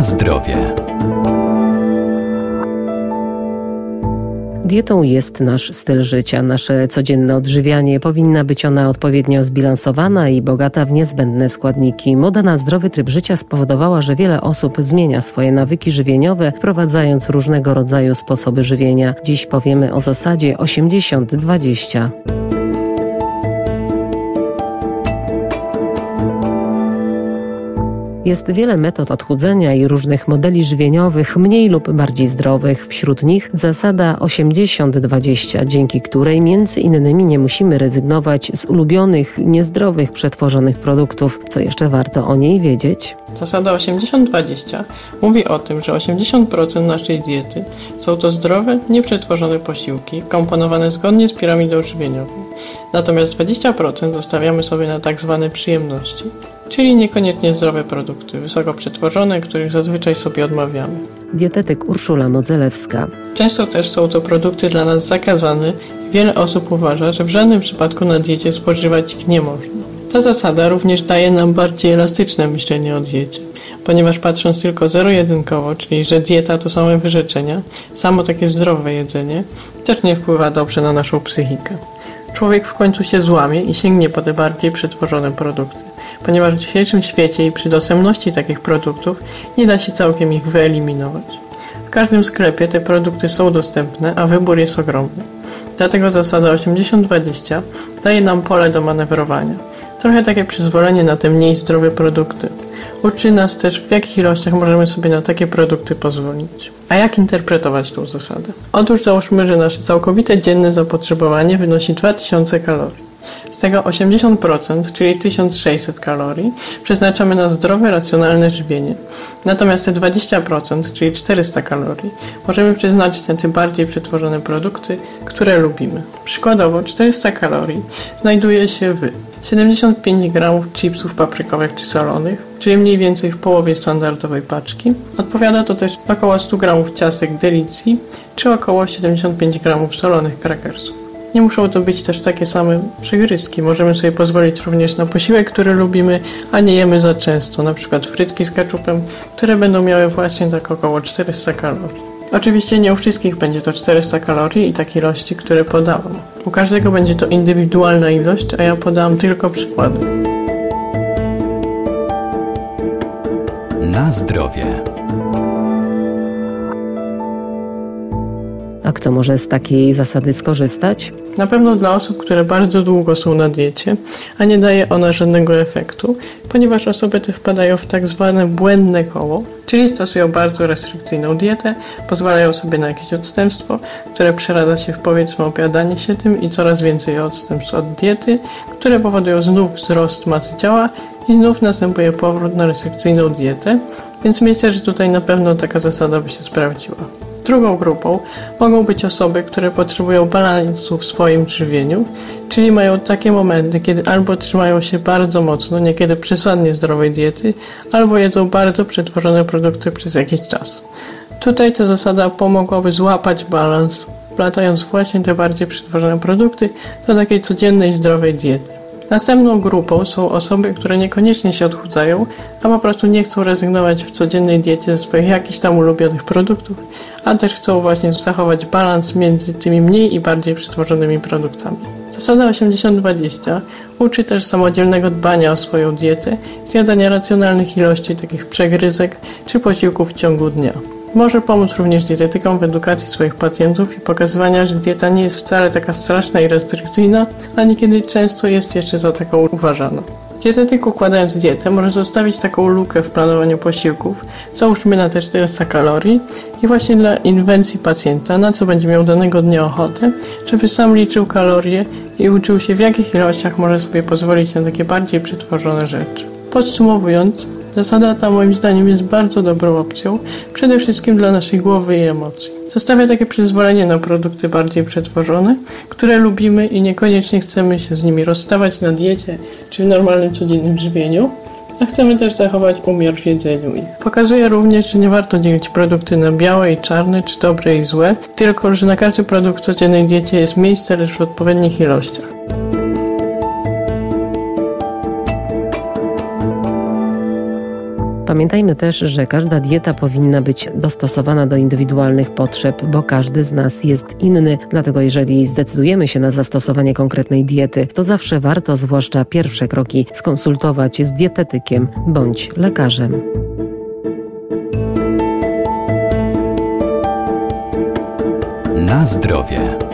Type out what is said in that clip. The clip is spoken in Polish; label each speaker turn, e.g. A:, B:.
A: Na zdrowie.
B: Dietą jest nasz styl życia. Nasze codzienne odżywianie powinna być ona odpowiednio zbilansowana i bogata w niezbędne składniki. Moda na zdrowy tryb życia spowodowała, że wiele osób zmienia swoje nawyki żywieniowe, wprowadzając różnego rodzaju sposoby żywienia. Dziś powiemy o zasadzie 80-20. Jest wiele metod odchudzenia i różnych modeli żywieniowych, mniej lub bardziej zdrowych. Wśród nich zasada 80-20, dzięki której między innymi nie musimy rezygnować z ulubionych, niezdrowych, przetworzonych produktów. Co jeszcze warto o niej wiedzieć?
C: Zasada 80-20 mówi o tym, że 80% naszej diety są to zdrowe, nieprzetworzone posiłki, komponowane zgodnie z piramidą żywieniową. Natomiast 20% zostawiamy sobie na tak zwane przyjemności czyli niekoniecznie zdrowe produkty, wysoko przetworzone, których zazwyczaj sobie odmawiamy.
B: Dietetyk Urszula Modzelewska.
C: Często też są to produkty dla nas zakazane i wiele osób uważa, że w żadnym przypadku na diecie spożywać ich nie można. Ta zasada również daje nam bardziej elastyczne myślenie o diecie, ponieważ patrząc tylko zero-jedynkowo, czyli że dieta to same wyrzeczenia, samo takie zdrowe jedzenie, też nie wpływa dobrze na naszą psychikę. Człowiek w końcu się złamie i sięgnie po te bardziej przetworzone produkty ponieważ w dzisiejszym świecie i przy dostępności takich produktów nie da się całkiem ich wyeliminować. W każdym sklepie te produkty są dostępne, a wybór jest ogromny. Dlatego zasada 80-20 daje nam pole do manewrowania. Trochę takie przyzwolenie na te mniej zdrowe produkty. Uczy nas też, w jakich ilościach możemy sobie na takie produkty pozwolić. A jak interpretować tą zasadę? Otóż załóżmy, że nasze całkowite dzienne zapotrzebowanie wynosi 2000 kalorii. Z tego 80%, czyli 1600 kalorii, przeznaczamy na zdrowe, racjonalne żywienie. Natomiast te 20%, czyli 400 kalorii, możemy przeznaczyć na te bardziej przetworzone produkty, które lubimy. Przykładowo 400 kalorii znajduje się w 75 g chipsów paprykowych czy solonych, czyli mniej więcej w połowie standardowej paczki. Odpowiada to też około 100 g ciastek delicji, czy około 75 g solonych krakersów. Nie muszą to być też takie same przygryzki. Możemy sobie pozwolić również na posiłek, który lubimy, a nie jemy za często, na przykład frytki z keczupem, które będą miały właśnie tak około 400 kalorii. Oczywiście nie u wszystkich będzie to 400 kalorii i takie ilości, które podałam. U każdego będzie to indywidualna ilość, a ja podałam tylko przykłady.
A: Na zdrowie.
B: A kto może z takiej zasady skorzystać?
C: Na pewno dla osób, które bardzo długo są na diecie, a nie daje ona żadnego efektu, ponieważ osoby te wpadają w tak zwane błędne koło, czyli stosują bardzo restrykcyjną dietę, pozwalają sobie na jakieś odstępstwo, które przeradza się w powiedzmy opiadanie się tym i coraz więcej odstępstw od diety, które powodują znów wzrost masy ciała i znów następuje powrót na restrykcyjną dietę, więc myślę, że tutaj na pewno taka zasada by się sprawdziła. Drugą grupą mogą być osoby, które potrzebują balansu w swoim żywieniu, czyli mają takie momenty, kiedy albo trzymają się bardzo mocno, niekiedy przesadnie zdrowej diety, albo jedzą bardzo przetworzone produkty przez jakiś czas. Tutaj ta zasada pomogłaby złapać balans, wplatając właśnie te bardziej przetworzone produkty do takiej codziennej zdrowej diety. Następną grupą są osoby, które niekoniecznie się odchudzają, a po prostu nie chcą rezygnować w codziennej diecie ze swoich jakichś tam ulubionych produktów, a też chcą właśnie zachować balans między tymi mniej i bardziej przetworzonymi produktami. Zasada 80-20 uczy też samodzielnego dbania o swoją dietę, zjadania racjonalnych ilości takich przegryzek czy posiłków w ciągu dnia. Może pomóc również dietetykom w edukacji swoich pacjentów i pokazywania, że dieta nie jest wcale taka straszna i restrykcyjna, a niekiedy często jest jeszcze za taką uważana. Dietetyk układając dietę może zostawić taką lukę w planowaniu posiłków, załóżmy na te 400 kalorii i właśnie dla inwencji pacjenta, na co będzie miał danego dnia ochotę, żeby sam liczył kalorie i uczył się w jakich ilościach może sobie pozwolić na takie bardziej przetworzone rzeczy. Podsumowując, Zasada ta moim zdaniem jest bardzo dobrą opcją, przede wszystkim dla naszej głowy i emocji. Zostawia takie przyzwolenie na produkty bardziej przetworzone, które lubimy i niekoniecznie chcemy się z nimi rozstawać na diecie czy w normalnym codziennym żywieniu, a chcemy też zachować umiar w jedzeniu ich. Pokazuje również, że nie warto dzielić produkty na białe i czarne, czy dobre i złe, tylko że na każdy produkt w codziennej diecie jest miejsce, lecz w odpowiednich ilościach.
B: Pamiętajmy też, że każda dieta powinna być dostosowana do indywidualnych potrzeb, bo każdy z nas jest inny. Dlatego jeżeli zdecydujemy się na zastosowanie konkretnej diety, to zawsze warto, zwłaszcza pierwsze kroki, skonsultować z dietetykiem bądź lekarzem.
A: Na zdrowie.